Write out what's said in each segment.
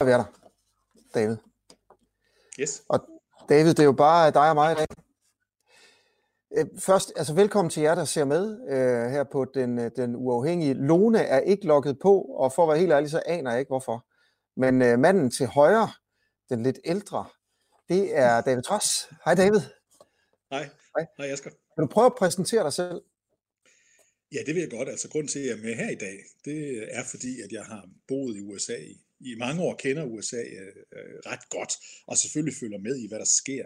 at være der, David. Yes. Og David, det er jo bare dig og mig i dag. Øh, først, altså velkommen til jer, der ser med øh, her på den, øh, den uafhængige. Lone er ikke logget på, og for at være helt ærlig, så aner jeg ikke hvorfor. Men øh, manden til højre, den lidt ældre, det er David Tross. Hej David. Hej. Hej. Hej Asger. Kan du prøve at præsentere dig selv? Ja, det vil jeg godt. Altså, grunden til, at jeg er med her i dag, det er fordi, at jeg har boet i USA i, i mange år, kender USA øh, øh, ret godt, og selvfølgelig følger med i, hvad der sker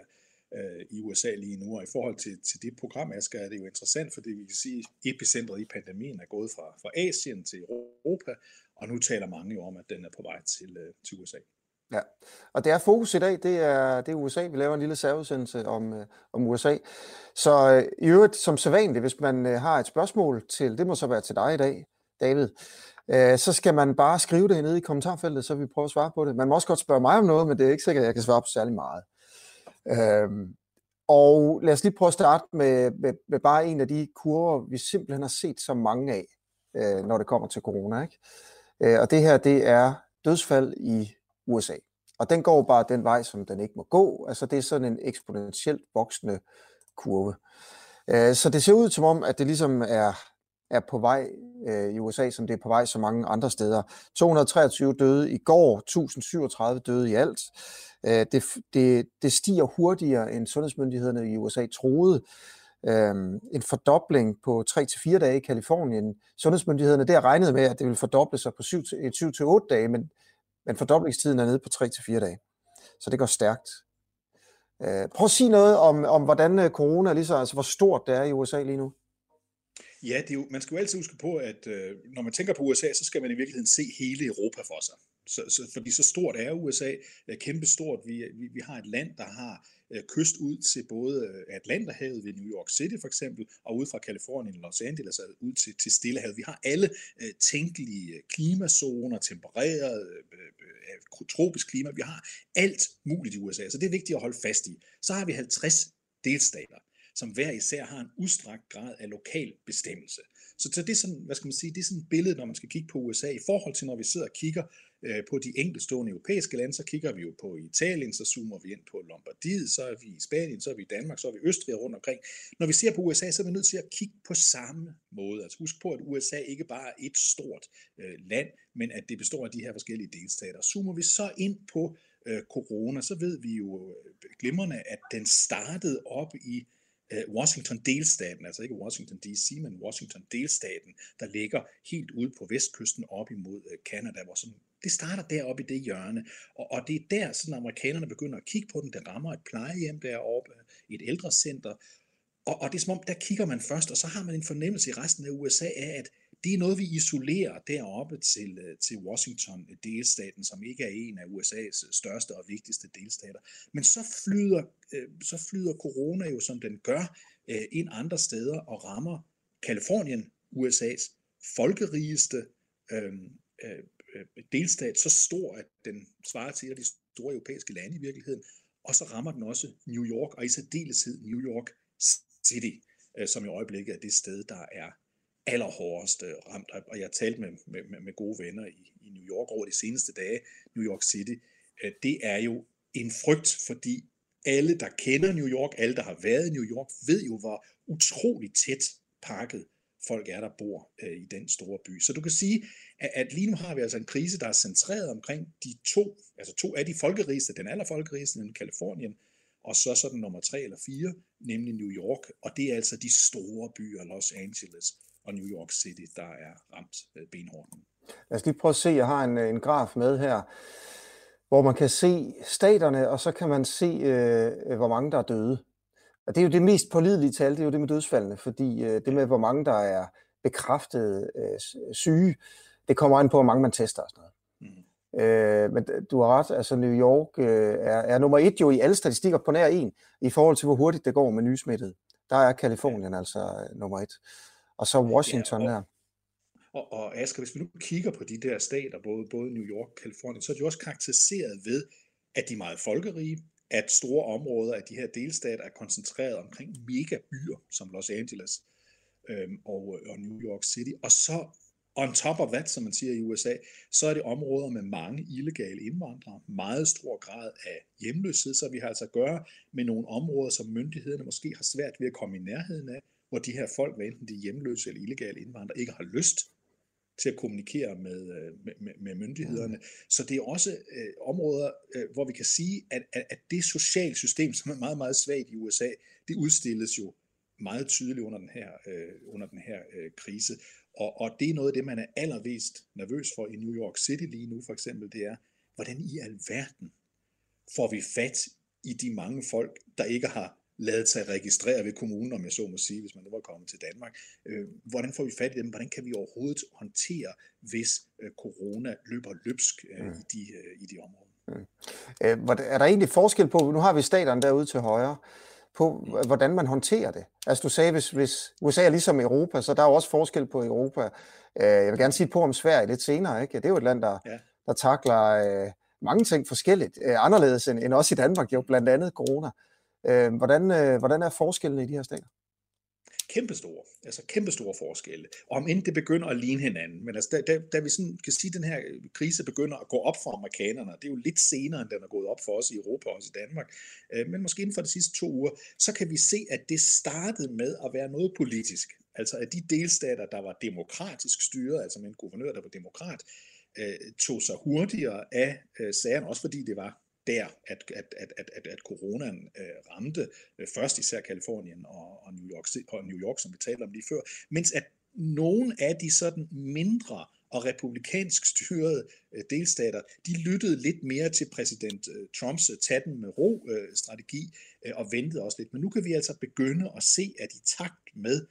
øh, i USA lige nu. Og i forhold til, til det program, Asger, er det jo interessant, fordi vi kan sige, at epicentret i pandemien er gået fra, fra Asien til Europa, og nu taler mange jo om, at den er på vej til, øh, til USA. Ja, og det er fokus i dag, det er, det er USA. Vi laver en lille særudsendelse om, øh, om USA. Så øh, i øvrigt, som sædvanligt, hvis man øh, har et spørgsmål til, det må så være til dig i dag, David, øh, så skal man bare skrive det nede i kommentarfeltet, så vi prøver at svare på det. Man må også godt spørge mig om noget, men det er ikke sikkert, at jeg kan svare på særlig meget. Øh, og lad os lige prøve at starte med, med, med bare en af de kurver, vi simpelthen har set så mange af, øh, når det kommer til corona. Ikke? Øh, og det her, det er dødsfald i USA. Og den går bare den vej, som den ikke må gå. Altså det er sådan en eksponentielt voksende kurve. Øh, så det ser ud som om, at det ligesom er, er på vej øh, i USA, som det er på vej så mange andre steder. 223 døde i går, 1037 døde i alt. Øh, det, det, det stiger hurtigere, end sundhedsmyndighederne i USA troede. Øh, en fordobling på 3-4 dage i Kalifornien. Sundhedsmyndighederne der regnede med, at det ville fordoble sig på 7-8 øh, dage, men men fordoblingstiden er nede på 3-4 dage. Så det går stærkt. Øh, prøv at sige noget om, om hvordan øh, corona, ligesom, altså hvor stort det er i USA lige nu. Ja, det er jo, man skal jo altid huske på, at øh, når man tænker på USA, så skal man i virkeligheden se hele Europa for sig. Så, så, fordi så stort er USA, er kæmpestort. Vi, vi, vi har et land, der har øh, kyst ud til både øh, Atlanterhavet ved New York City for eksempel, og ud fra Kalifornien Los Angeles altså ud til, til Stillehavet. Vi har alle øh, tænkelige øh, klimazoner, tempereret, øh, øh, øh, tropisk klima. Vi har alt muligt i USA, så det er vigtigt at holde fast i. Så har vi 50 delstater som hver især har en udstrakt grad af lokal bestemmelse. Så, så det er sådan, hvad skal man sige, det er sådan et billede, når man skal kigge på USA, i forhold til når vi sidder og kigger øh, på de enkeltstående europæiske lande, så kigger vi jo på Italien, så zoomer vi ind på Lombardiet, så er vi i Spanien, så er vi i Danmark, så er vi i Østrig rundt omkring. Når vi ser på USA, så er vi nødt til at kigge på samme måde. Altså husk på, at USA ikke bare er et stort øh, land, men at det består af de her forskellige delstater. Zoomer vi så ind på øh, corona, så ved vi jo øh, glimrende, at den startede op i Øh, Øh, Washington delstaten, altså ikke Washington DC, men Washington delstaten, der ligger helt ude på vestkysten op imod Kanada, Canada, hvor sådan, det starter deroppe i det hjørne, og, og det er der, sådan amerikanerne begynder at kigge på den, det rammer et plejehjem deroppe, et ældrecenter, og, og det er som om, der kigger man først, og så har man en fornemmelse i resten af USA af, at det er noget, vi isolerer deroppe til, øh, til Washington-delstaten, øh, som ikke er en af USA's øh, største og vigtigste delstater. Men så flyder, så flyder corona jo, som den gør, ind andre steder og rammer Kalifornien, USA's folkerigeste øhm, øh, øh, delstat, så stor, at den svarer til et af de store europæiske lande i virkeligheden, og så rammer den også New York, og i særdeleshed New York City, som i øjeblikket er det sted, der er allerhårdest ramt. Og jeg talte med, med, med gode venner i, i New York over de seneste dage, New York City. Øh, det er jo en frygt, fordi alle, der kender New York, alle, der har været i New York, ved jo, hvor utroligt tæt pakket folk er, der bor øh, i den store by. Så du kan sige, at, at lige nu har vi altså en krise, der er centreret omkring de to, altså to af de folkerigeste, den allerfolkerigeste, nemlig Kalifornien, og så sådan nummer tre eller fire, nemlig New York, og det er altså de store byer, Los Angeles, og New York City, der er ramt øh, benhårdt. Lad os lige prøve at se, jeg har en, øh, en graf med her, hvor man kan se staterne, og så kan man se, øh, hvor mange der er døde. Og det er jo det mest pålidelige tal, det er jo det med dødsfaldene, fordi øh, det med, hvor mange der er bekræftet øh, syge, det kommer an på, hvor mange man tester og sådan noget. Mm. Øh, men du har ret, altså New York øh, er, er nummer et jo i alle statistikker på nær en, i forhold til, hvor hurtigt det går med nysmittet. Der er Kalifornien altså øh, nummer et og så Washington ja, og, her. Og, og Asger, hvis vi nu kigger på de der stater, både, både New York og Kalifornien, så er de også karakteriseret ved, at de er meget folkerige, at store områder af de her delstater er koncentreret omkring megabyer som Los Angeles øhm, og, og New York City. Og så On top of that, som man siger i USA, så er det områder med mange illegale indvandrere, meget stor grad af hjemløshed, så vi har altså at gøre med nogle områder, som myndighederne måske har svært ved at komme i nærheden af, hvor de her folk, hvad enten de er hjemløse eller illegale indvandrere, ikke har lyst til at kommunikere med, øh, med, med myndighederne. Så det er også øh, områder, øh, hvor vi kan sige, at, at, at det sociale system, som er meget, meget svagt i USA, det udstilles jo meget tydeligt under den her, øh, under den her øh, krise. Og, og det er noget af det, man er allermest nervøs for i New York City lige nu, for eksempel, det er, hvordan i alverden får vi fat i de mange folk, der ikke har lavet sig registrere ved kommunen, om jeg så må sige, hvis man nu var kommet til Danmark. Øh, hvordan får vi fat i dem? Hvordan kan vi overhovedet håndtere, hvis øh, corona løber løbsk øh, mm. i, de, øh, i de områder? Mm. Øh, er der egentlig forskel på, nu har vi staterne derude til højre, på mm. hvordan man håndterer det? Altså du sagde, hvis, hvis USA er ligesom Europa, så der er jo også forskel på Europa. Øh, jeg vil gerne sige på om Sverige lidt senere. Ikke? Det er jo et land, der, ja. der takler øh, mange ting forskelligt, øh, anderledes end, end også i Danmark, jo blandt andet corona. Øh, Øh, hvordan, øh, hvordan er forskellene i de her stater? Kæmpestore, altså kæmpestore forskelle. Og om end det begynder at ligne hinanden, men altså, da, da, da vi sådan kan sige, at den her øh, krise begynder at gå op for amerikanerne, det er jo lidt senere, end den er gået op for os i Europa og også i Danmark, øh, men måske inden for de sidste to uger, så kan vi se, at det startede med at være noget politisk. Altså at de delstater, der var demokratisk styret, altså med en guvernør, der var demokrat, øh, tog sig hurtigere af øh, sagerne, også fordi det var der, at, at, at, at, at, at coronaen øh, ramte øh, først især Kalifornien og, og, New York, og New York, som vi talte om lige før, mens at nogle af de sådan mindre og republikansk styrede øh, delstater, de lyttede lidt mere til præsident øh, Trumps øh, den med ro-strategi øh, øh, og ventede også lidt. Men nu kan vi altså begynde at se, at i takt med,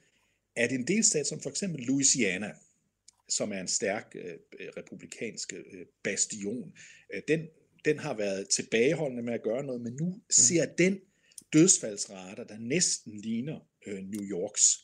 at en delstat som for eksempel Louisiana, som er en stærk øh, republikansk øh, bastion, øh, den den har været tilbageholdende med at gøre noget, men nu mm. ser den dødsfaldsrater, der næsten ligner øh, New Yorks.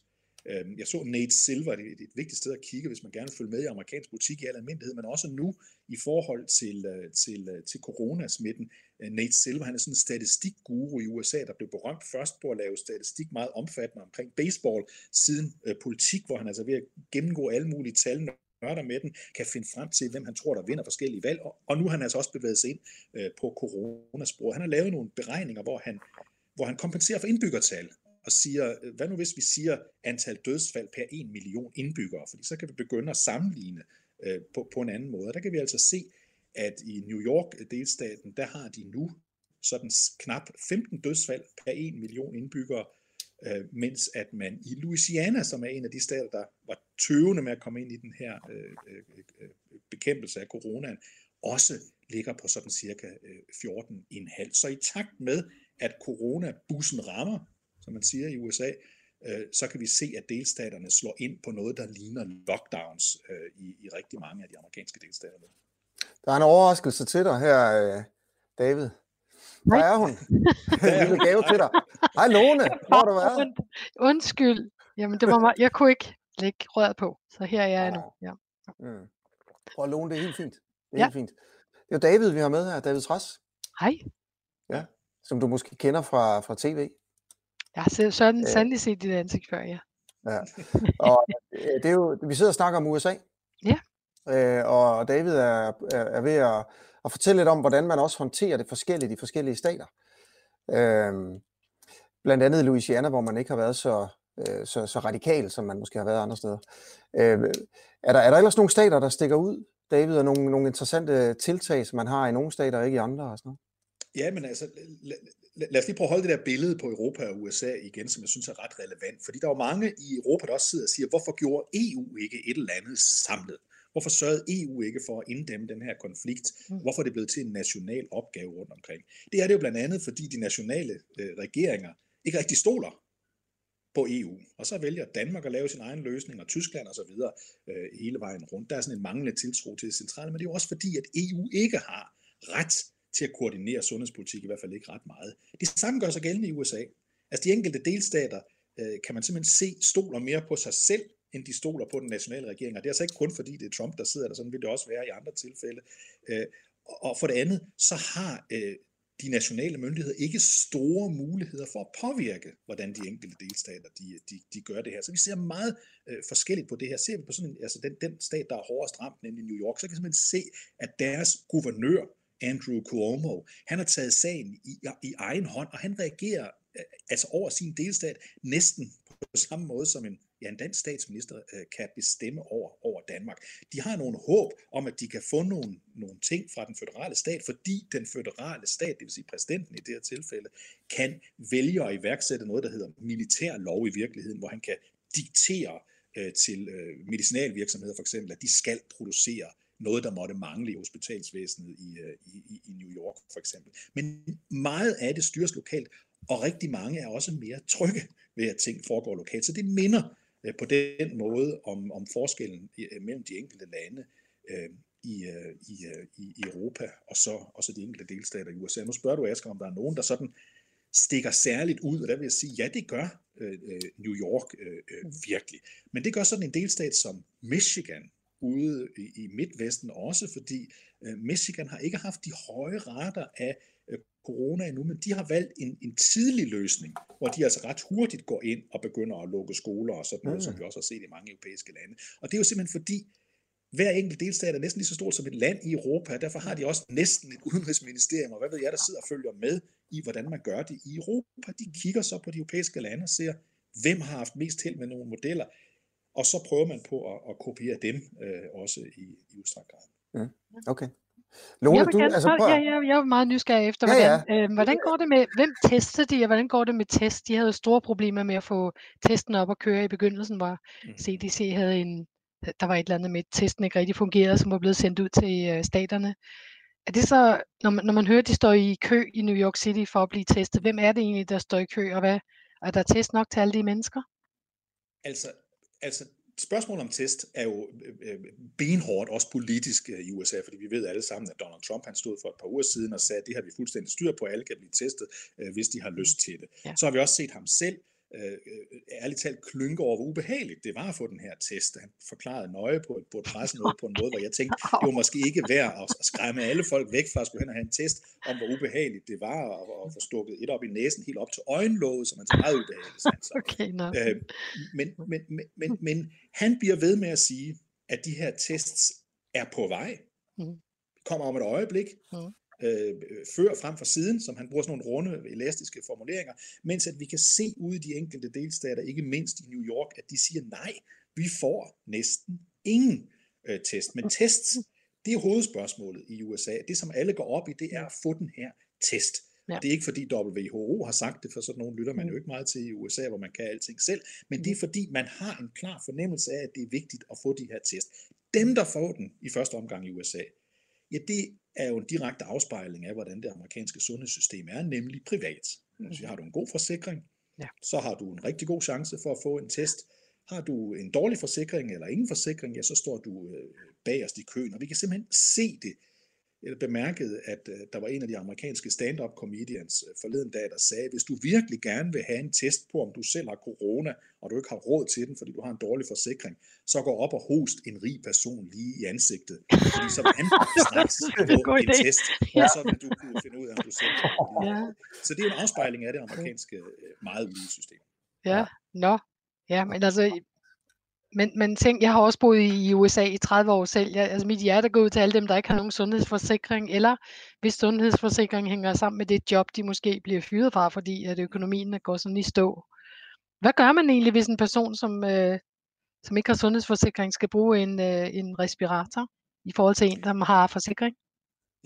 Øh, jeg så Nate Silver, det er et vigtigt sted at kigge, hvis man gerne vil følge med i amerikansk butik i al almindelighed, men også nu i forhold til, øh, til, øh, til coronasmitten. Øh, Nate Silver, han er sådan en statistikguru i USA, der blev berømt først på at lave statistik meget omfattende omkring baseball, siden øh, politik, hvor han altså ved at gennemgå alle mulige tal, nørder med den, kan finde frem til, hvem han tror, der vinder forskellige valg. Og nu har han altså også bevæget sig ind øh, på coronasporet. Han har lavet nogle beregninger, hvor han, hvor han kompenserer for indbyggertal og siger, øh, hvad nu hvis vi siger antal dødsfald per 1 million indbyggere, fordi så kan vi begynde at sammenligne øh, på, på en anden måde. Der kan vi altså se, at i New York-delstaten, øh, der har de nu sådan knap 15 dødsfald per 1 million indbyggere, øh, mens at man i Louisiana, som er en af de stater, der var tøvende med at komme ind i den her øh, øh, øh bekæmpelse af coronaen, også ligger på sådan cirka øh, 14,5. Så i takt med, at coronabussen rammer, som man siger i USA, øh, så kan vi se, at delstaterne slår ind på noget, der ligner lockdowns øh, i, i rigtig mange af de amerikanske delstater. Der er en overraskelse til dig her, øh, David. Hvor er hun? En lille gave til dig. Hej Lone, hvor har du været? Undskyld. Jamen, det var mig. Jeg kunne ikke lægge røret på, så her er jeg nu. Ja. Mm. Og Lone, det er helt fint. Det er ja. helt fint. Det er David, vi har med her. David Træs. Hej. Ja, som du måske kender fra, fra tv. Jeg har sådan ja. sandelig set dit ansigt før, ja. Ja, og øh, det er jo, vi sidder og snakker om USA. Ja. Øh, og David er, er, er ved at og fortælle lidt om, hvordan man også håndterer det forskelligt i forskellige stater. Øhm, blandt andet Louisiana, hvor man ikke har været så, øh, så, så radikal, som man måske har været andre steder. Øh, er, der, er der ellers nogle stater, der stikker ud, David, og nogle, nogle interessante tiltag, som man har i nogle stater og ikke i andre? Og sådan noget? Ja, men altså, lad, lad os lige prøve at holde det der billede på Europa og USA igen, som jeg synes er ret relevant. Fordi der er jo mange i Europa, der også sidder og siger, hvorfor gjorde EU ikke et eller andet samlet? Hvorfor sørgede EU ikke for at inddæmme den her konflikt? Mm. Hvorfor er det blevet til en national opgave rundt omkring? Det er det jo blandt andet, fordi de nationale øh, regeringer ikke rigtig stoler på EU. Og så vælger Danmark at lave sin egen løsning, og Tyskland og så videre øh, hele vejen rundt. Der er sådan en manglende tiltro til det centrale, men det er jo også fordi, at EU ikke har ret til at koordinere sundhedspolitik, i hvert fald ikke ret meget. Det samme gør sig gældende i USA. Altså de enkelte delstater øh, kan man simpelthen se stoler mere på sig selv end de stoler på den nationale regering. Og det er altså ikke kun fordi, det er Trump, der sidder der, sådan vil det også være i andre tilfælde. Øh, og for det andet, så har øh, de nationale myndigheder ikke store muligheder for at påvirke, hvordan de enkelte delstater de, de, de gør det her. Så vi ser meget øh, forskelligt på det her. Ser vi på sådan en, altså den, den stat, der er hårdest ramt, nemlig New York, så kan vi simpelthen se, at deres guvernør, Andrew Cuomo, han har taget sagen i, i egen hånd, og han reagerer øh, altså over sin delstat næsten på samme måde som en, ja, en dansk statsminister øh, kan bestemme over, over Danmark. De har nogle håb om, at de kan få nogle, nogle ting fra den føderale stat, fordi den føderale stat, det vil sige præsidenten i det her tilfælde, kan vælge at iværksætte noget, der hedder militær lov i virkeligheden, hvor han kan diktere øh, til øh, medicinalvirksomheder for eksempel, at de skal producere noget, der måtte mangle i hospitalsvæsenet i, øh, i, i New York for eksempel. Men meget af det styres lokalt, og rigtig mange er også mere trygge ved, at ting foregår lokalt. Så det minder på den måde om, om forskellen øh, mellem de enkelte lande øh, i, øh, i, øh, i Europa og så, og så de enkelte delstater i USA. Nu spørger du, Asger, om der er nogen, der sådan stikker særligt ud, og der vil jeg sige, ja, det gør øh, New York øh, øh, virkelig. Men det gør sådan en delstat som Michigan ude i, i Midtvesten også, fordi øh, Michigan har ikke haft de høje rater af corona endnu, men de har valgt en, en tidlig løsning, hvor de altså ret hurtigt går ind og begynder at lukke skoler og sådan noget, mm. som vi også har set i mange europæiske lande. Og det er jo simpelthen fordi, hver enkelt delstat er næsten lige så stort som et land i Europa, og derfor har de også næsten et udenrigsministerium, og hvad ved jeg, der sidder og følger med i, hvordan man gør det i Europa. De kigger så på de europæiske lande og ser, hvem har haft mest til med nogle modeller, og så prøver man på at, at kopiere dem øh, også i, i udstrakt grad. Mm. Okay. Lone, jeg, du, gerne, altså, prøv, jeg, jeg, jeg er meget nysgerrig efter, Ja, hvordan, øh, hvordan går det med, hvem tester de, og hvordan går det med test? De havde jo store problemer med at få testen op at køre i begyndelsen, hvor. CDC havde en, der var et eller andet med, at testen ikke rigtig fungerede, som var blevet sendt ud til øh, staterne. Er det så, når man, når man hører, at de står i kø i New York City for at blive testet, hvem er det egentlig, der står i kø, og hvad, er der test nok til alle de mennesker? Altså, altså spørgsmålet om test er jo øh, øh, benhårdt, også politisk øh, i USA, fordi vi ved alle sammen, at Donald Trump han stod for et par uger siden og sagde, at det har vi fuldstændig styr på, alle kan blive testet, øh, hvis de har lyst til det. Ja. Så har vi også set ham selv øh, øh, ærligt talt klynke over, hvor ubehageligt det var at få den her test. Han forklarede nøje på et, på et pressemøde på en måde, hvor jeg tænkte, det var måske ikke værd at, at skræmme alle folk væk fra at skulle hen og have en test om, hvor ubehageligt det var at, at få stukket et op i næsen, helt op til øjenlåget, som er meget ubehageligt. sagde han så. Okay, nå. Øh, men, men, men, men, men han bliver ved med at sige, at de her tests er på vej. Mhm. Kommer om et øjeblik. Mhm. Øh, før frem for siden, som han bruger sådan nogle runde, elastiske formuleringer, mens at vi kan se ude i de enkelte delstater, ikke mindst i New York, at de siger, nej, vi får næsten ingen øh, test. Men tests, det er hovedspørgsmålet i USA. Det, som alle går op i, det er at få den her test. Ja. Ja. Det er ikke fordi WHO har sagt det, for sådan nogen lytter man jo ikke meget til i USA, hvor man kan alting selv, men det er fordi man har en klar fornemmelse af, at det er vigtigt at få de her test. Dem, der får den i første omgang i USA, ja, det er jo en direkte afspejling af, hvordan det amerikanske sundhedssystem er, nemlig privat. Altså, har du en god forsikring, Ja. så har du en rigtig god chance for at få en test. Har du en dårlig forsikring eller ingen forsikring, ja, så står du øh, bagerst i køen. Og vi kan simpelthen se det. Jeg bemærkede, at øh, der var en af de amerikanske stand-up comedians øh, forleden dag, der sagde, hvis du virkelig gerne vil have en test på, om du selv har corona, og du ikke har råd til den, fordi du har en dårlig forsikring, så gå op og host en rig person lige i ansigtet. Fordi så han straks er en idé. test, og så vil du kunne finde ud af, om du selv lide Ja. Så det er en afspejling af det amerikanske øh, meget ulige system. Ja, nå. Ja, men altså, men, men tænk, jeg har også boet i USA i 30 år selv. Jeg, altså mit hjerte går ud til alle dem, der ikke har nogen sundhedsforsikring, eller hvis sundhedsforsikring hænger sammen med det job, de måske bliver fyret fra, fordi at økonomien går sådan i stå. Hvad gør man egentlig, hvis en person, som, øh, som ikke har sundhedsforsikring, skal bruge en, øh, en respirator i forhold til en, der har forsikring?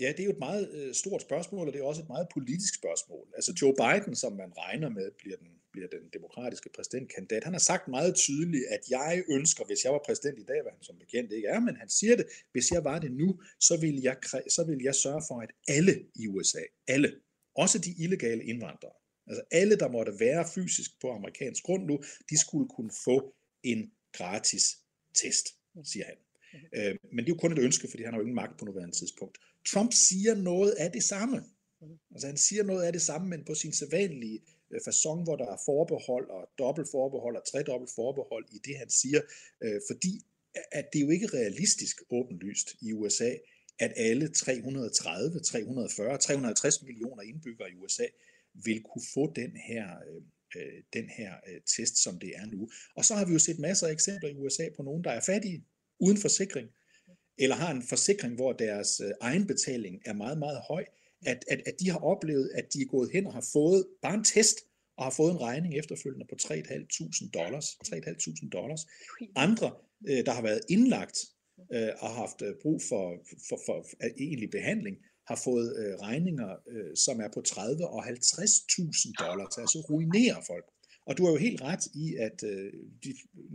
Ja, det er jo et meget øh, stort spørgsmål, og det er også et meget politisk spørgsmål. Altså Joe Biden, som man regner med bliver den, bliver den demokratiske præsidentkandidat, han har sagt meget tydeligt, at jeg ønsker, hvis jeg var præsident i dag, hvad han som bekendt ikke er, men han siger det, hvis jeg var det nu, så vil jeg, så vil jeg sørge for, at alle i USA, alle, også de illegale indvandrere, altså alle, der måtte være fysisk på amerikansk grund nu, de skulle kunne få en gratis test, siger han. Øh, men det er jo kun et ønske, fordi han har jo ingen magt på nuværende tidspunkt. Trump siger noget af det samme. Altså han siger noget af det samme, men på sin sædvanlige øh, façon, hvor der er forbehold og dobbelt forbehold og tredobbelt forbehold i det, han siger. Øh, fordi at det er jo ikke realistisk åbenlyst i USA, at alle 330, 340, 350 millioner indbyggere i USA vil kunne få den her, øh, øh, den her øh, test, som det er nu. Og så har vi jo set masser af eksempler i USA på nogen, der er fattige, uden forsikring, eller har en forsikring, hvor deres øh, egenbetaling er meget, meget høj, at, at, at de har oplevet, at de er gået hen og har fået bare en test, og har fået en regning efterfølgende på 3.500 dollars. 3.500 dollars. Andre, øh, der har været indlagt øh, og har haft øh, brug for, for, for, for egentlig behandling, har fået øh, regninger, øh, som er på 30 og 50.000 dollars, altså ruinerer folk. Og du har jo helt ret i, at øh, de,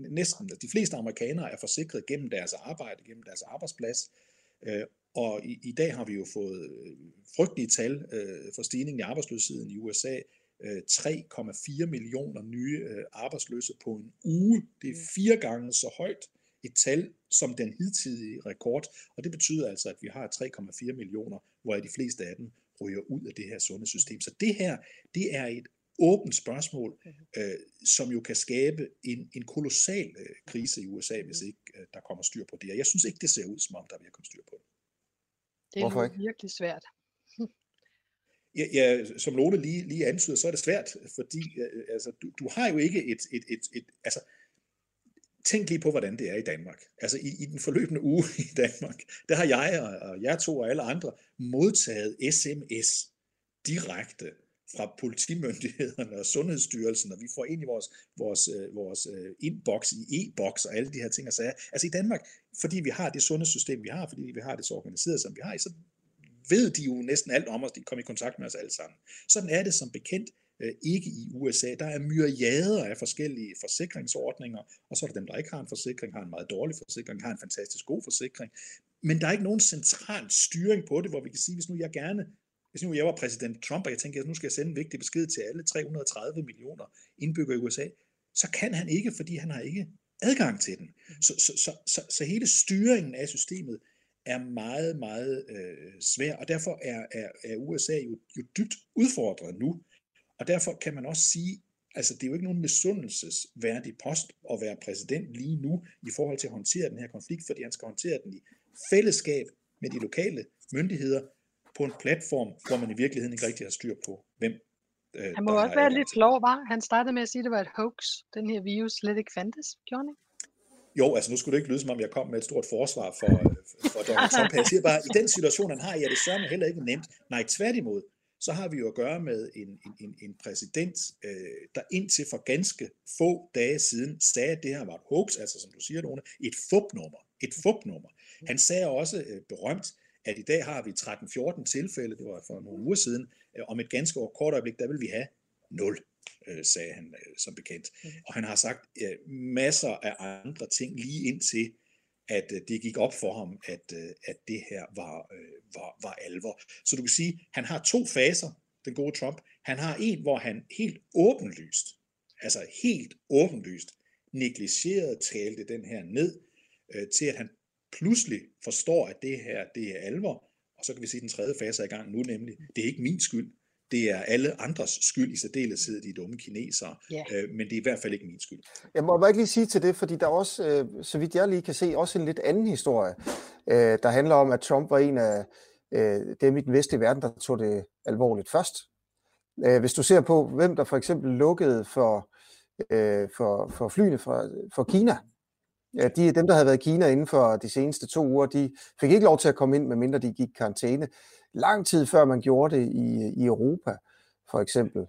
næsten de fleste amerikanere er forsikret gennem deres arbejde, gennem deres arbejdsplads. Øh, og i, i dag har vi jo fået øh, frygtelige tal øh, for stigningen i arbejdsløsheden i USA. 3,4 øh, millioner nye øh, arbejdsløse på en uge. Det er fire gange så højt et tal som den hidtidige rekord, og det betyder altså, at vi har 3,4 millioner, hvor de fleste af dem ryger ud af det her sundhedssystem. Så det her, det er et åbent spørgsmål, øh, som jo kan skabe en, en kolossal øh, krise i USA, hvis ikke øh, der kommer styr på det. Og jeg synes ikke, det ser ud, som om der vil komme styr på det. Det er Hvorfor ikke? virkelig svært. Ja, ja, som Lone lige, lige antyder, så er det svært, fordi øh, altså, du, du har jo ikke et, et, et, et altså, tænk lige på, hvordan det er i Danmark. Altså i, i den forløbende uge i Danmark, der har jeg og, og jer to og alle andre modtaget sms direkte fra politimyndighederne og Sundhedsstyrelsen, og vi får ind i vores, vores, øh, vores øh, inbox i e-boks og alle de her ting og sager. Altså i Danmark, fordi vi har det sundhedssystem, vi har, fordi vi har det så organiseret, som vi har, så ved de jo næsten alt om os, de kommer i kontakt med os alle sammen. Sådan er det som bekendt øh, ikke i USA. Der er myriader af forskellige forsikringsordninger, og så er der dem, der ikke har en forsikring, har en meget dårlig forsikring, har en fantastisk god forsikring. Men der er ikke nogen central styring på det, hvor vi kan sige, hvis nu jeg gerne hvis nu jeg var præsident Trump, og jeg tænker, at nu skal jeg sende en vigtig besked til alle 330 millioner indbyggere i USA, så kan han ikke, fordi han har ikke adgang til den. Mm. Så, så, så, så, så hele styringen af systemet er meget, meget øh, svær, og derfor er, er, er USA jo, jo dybt udfordret nu. Og derfor kan man også sige, altså det er jo ikke nogen misundelsesværdig post at være præsident lige nu i forhold til at håndtere den her konflikt, fordi han skal håndtere den i fællesskab med de lokale myndigheder, på en platform, hvor man i virkeligheden ikke rigtig har styr på, hvem øh, Han må også være lidt flov, var? Han startede med at sige, at det var et hoax, den her virus slet ikke fandtes, gjorde han Jo, altså nu skulle det ikke lyde, som om jeg kom med et stort forsvar for, øh, for Donald Trump. Jeg siger bare, i den situation, han har, ja, det sørger heller ikke nemt. Nej, tværtimod, så har vi jo at gøre med en, en, en, en præsident, øh, der indtil for ganske få dage siden sagde, at det her var et hoax, altså som du siger, Lone, et fupnummer. Et fupnummer. Han sagde også øh, berømt, at i dag har vi 13-14 tilfælde, det var for nogle uger siden, øh, om et ganske kort øjeblik, der vil vi have 0 øh, sagde han øh, som bekendt. Mm. Og han har sagt masser af andre ting lige indtil, at det gik op for ham, at, at det her var, var, var alvor. Så du kan sige, han har to faser, den gode Trump. Han har en, hvor han helt åbenlyst, altså helt åbenlyst, negligerede, talte den her ned, til at han pludselig forstår, at det her det er alvor, og så kan vi sige, at den tredje fase er i gang nu, nemlig, det er ikke min skyld, det er alle andres skyld i særdeleshed, de dumme kinesere, yeah. øh, men det er i hvert fald ikke min skyld. Jeg må bare ikke lige sige til det, fordi der er også, øh, så vidt jeg lige kan se, også en lidt anden historie, øh, der handler om, at Trump var en af øh, dem i den vestlige verden, der tog det alvorligt først. Øh, hvis du ser på, hvem der for eksempel lukkede for, øh, for, for flyene fra, for Kina, Ja, de, dem, der havde været i Kina inden for de seneste to uger, de fik ikke lov til at komme ind, medmindre de gik karantæne. Lang tid før man gjorde det i, i Europa, for eksempel.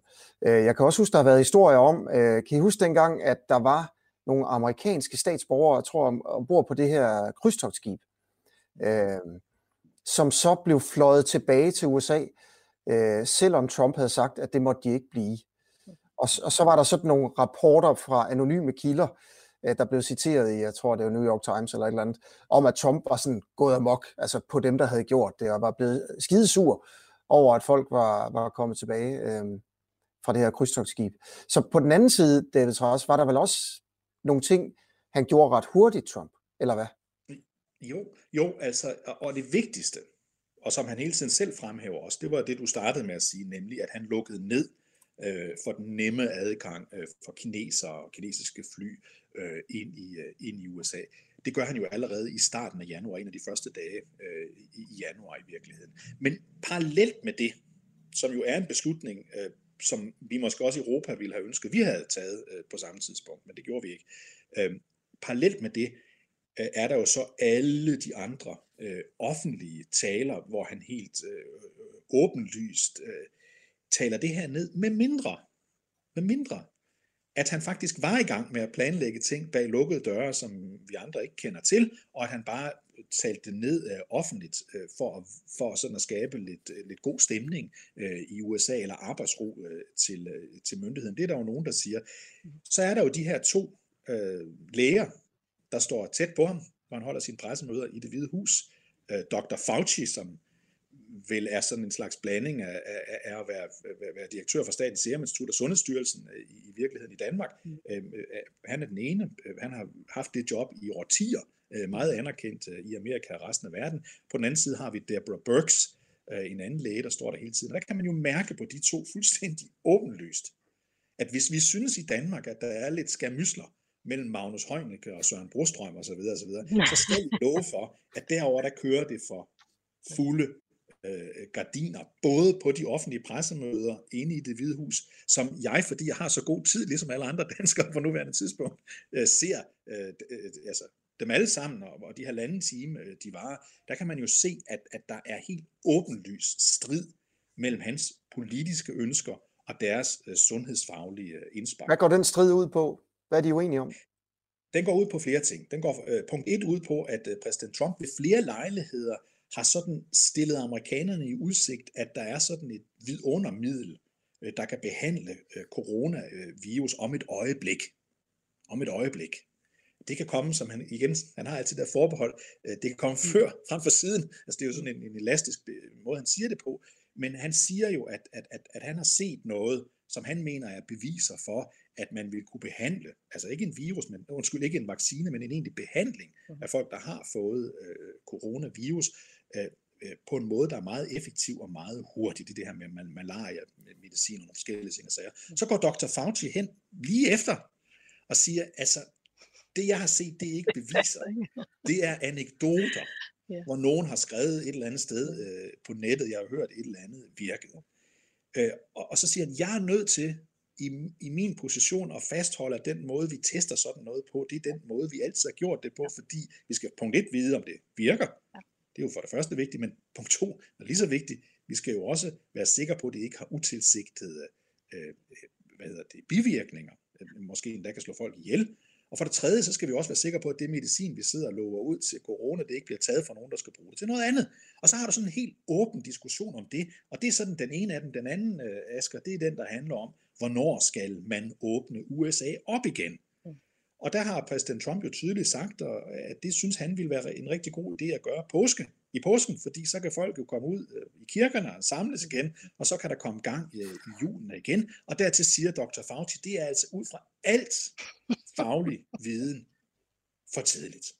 Øh, jeg kan også huske, der har været historier om, øh, kan I huske dengang, at der var nogle amerikanske statsborgere, jeg tror, ombord på det her krydstogsskib, øh, som så blev fløjet tilbage til USA, øh, selvom Trump havde sagt, at det måtte de ikke blive. Og, og så var der sådan nogle rapporter fra anonyme kilder, Øh, der blev citeret i, jeg tror det var New York Times eller et eller andet, om at Trump var sådan gået amok, altså på dem, der havde gjort det, og var blevet skidesur over, at folk var, var kommet tilbage øh, fra det her krydstogsskib. Så på den anden side, David Traas, var der vel også nogle ting, han gjorde ret hurtigt, Trump, eller hvad? Jo, jo, altså, og det vigtigste, og som han hele tiden selv fremhæver også, det var det, du startede med at sige, nemlig at han lukkede ned øh, for den nemme adgang øh, for kinesere og kinesiske fly øh, ind, i, øh, ind i USA. Det gør han jo allerede i starten af januar, en af de første dage øh, i, i januar i virkeligheden. Men parallelt med det, som jo er en beslutning, øh, som vi måske også i Europa ville have ønsket, vi havde taget øh, på samme tidspunkt, men det gjorde vi ikke. Øh, parallelt med det, øh, er der jo så alle de andre øh, offentlige taler, hvor han helt øh, åbenlyst øh, taler det her ned, med mindre, med mindre, at han faktisk var i gang med at planlægge ting bag lukkede døre, som vi andre ikke kender til, og at han bare talte det ned øh, offentligt øh, for, for sådan at skabe lidt, øh, lidt god stemning øh, i USA, eller arbejdsro øh, til, øh, til myndigheden. Det er der jo nogen, der siger. Så er der jo de her to øh, læger, der står tæt på ham, når han holder sine pressemøder i det hvide hus. Øh, Dr. Fauci, som vel er sådan en slags blanding af, af, af at være, være, være direktør for Statens Serum Institut og Sundhedsstyrelsen øh, i, i virkeligheden i Danmark. Mm. Øh, øh, han er den ene. Han har haft det job i årtier, øh, meget anerkendt øh, i Amerika og resten af verden. På den anden side har vi Deborah Burks, øh, en anden læge, der står der hele tiden. Og der kan man jo mærke på de to fuldstændig åbenlyst, at hvis vi synes i Danmark, at der er lidt skamysler mellem Magnus Heunicke og Søren Brostrøm osv., så, videre, så, videre, så skal vi love for, at derover der kører det for fulde øh, gardiner, både på de offentlige pressemøder inde i det hvide hus, som jeg, fordi jeg har så god tid, ligesom alle andre danskere på nuværende tidspunkt, øh, ser øh, øh, altså, dem alle sammen, og, og de halvanden time, øh, de varer, der kan man jo se, at, at der er helt åbenlys strid mellem hans politiske ønsker og deres øh, sundhedsfaglige øh, indspark. Hvad går den strid ud på? Hvad er de uenige om? Den går ud på flere ting. Den går øh, punkt et ud på, at øh, præsident Trump ved flere lejligheder har sådan stillet amerikanerne i udsigt, at der er sådan et vidundermiddel, øh, der kan behandle øh, coronavirus om et øjeblik. Om et øjeblik. Det kan komme, som han igen, han har altid der forbehold, øh, det kan komme mm. før, frem for siden. Altså det er jo sådan en, en elastisk måde, han siger det på. Men han siger jo, at, at, at, at han har set noget, som han mener er beviser for, at man vil kunne behandle, altså ikke en virus, men undskyld, ikke en vaccine, men en egentlig behandling mm. af folk, der har fået øh, coronavirus, øh, på en måde, der er meget effektiv og meget hurtig. Det det her med malaria, med medicin og forskellige ting og sager. Mm. Så går Dr. Fauci hen lige efter og siger, altså, det jeg har set, det er ikke beviser. Det er anekdoter, yeah. hvor nogen har skrevet et eller andet sted øh, på nettet, jeg har hørt et eller andet virkede. Øh, og, og så siger han, jeg er nødt til i, i min position at fastholde, at den måde, vi tester sådan noget på, det er den måde, vi altid har gjort det på, fordi vi skal punkt et vide, om det virker. Det er jo for det første vigtigt, men punkt to er lige så vigtigt. Vi skal jo også være sikre på, at det ikke har utilsigtede øh, hvad hedder det, bivirkninger, øh, måske endda kan slå folk ihjel. Og for det tredje, så skal vi også være sikre på, at det medicin, vi sidder og lover ud til corona, det ikke bliver taget fra nogen, der skal bruge det til noget andet. Og så har du sådan en helt åben diskussion om det, og det er sådan den ene af dem. Den anden, øh, Asger, det er den, der handler om, hvornår skal man åbne USA op igen? Og der har præsident Trump jo tydeligt sagt, at det synes han ville være en rigtig god idé at gøre påske, i påsken, fordi så kan folk jo komme ud øh, i kirkerne og samles igen, og så kan der komme gang i, i julen igen. Og dertil siger Dr. Fauci, det er altså ud fra alt faglig viden for tidligt.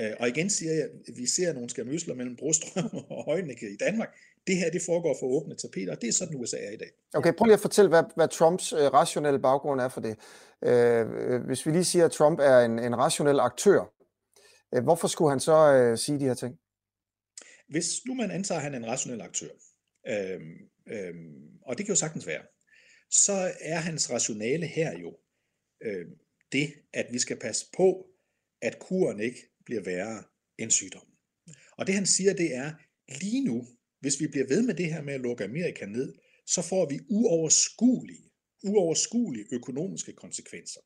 Øh, og igen siger jeg, at vi ser nogle skamøsler mellem Brostrøm og Højnække i Danmark. Det her, det foregår for åbne tapeter, og det er sådan, USA er i dag. Okay, prøv lige at fortælle, hvad, hvad Trumps øh, rationelle baggrund er for det. Øh, øh, hvis vi lige siger, at Trump er en, en rationel aktør, øh, hvorfor skulle han så øh, sige de her ting? Hvis nu man antager, at han er en rationel aktør, øh, øh, og det kan jo sagtens være, så er hans rationale her jo øh, det, at vi skal passe på, at kuren ikke bliver værre end sygdommen. Og det han siger, det er, lige nu, hvis vi bliver ved med det her med at lukke Amerika ned, så får vi uoverskuelige, uoverskuelige økonomiske konsekvenser.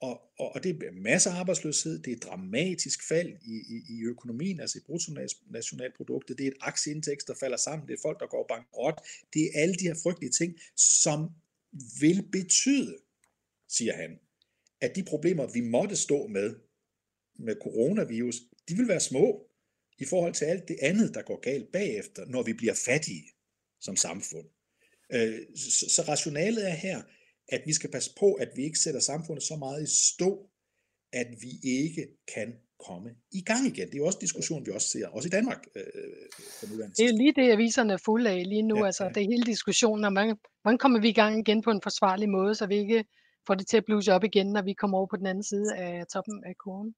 Og, og, og det er masser af arbejdsløshed, det er et dramatisk fald i, i, i økonomien, altså i bruttonationalproduktet, det er et aktieindtægt, der falder sammen, det er folk, der går bankrot, det er alle de her frygtelige ting, som vil betyde, siger han, at de problemer, vi måtte stå med, med coronavirus, de vil være små i forhold til alt det andet, der går galt bagefter, når vi bliver fattige som samfund. Øh, så rationalet er her, at vi skal passe på, at vi ikke sætter samfundet så meget i stå, at vi ikke kan komme i gang igen. Det er jo også en diskussion, vi også ser, også i Danmark. Øh, det er lige det, aviserne er fulde af lige nu. Ja, altså, ja. Det er hele diskussionen om, hvordan, hvordan kommer vi i gang igen på en forsvarlig måde, så vi ikke får det til at bluse op igen, når vi kommer over på den anden side af toppen af kurven.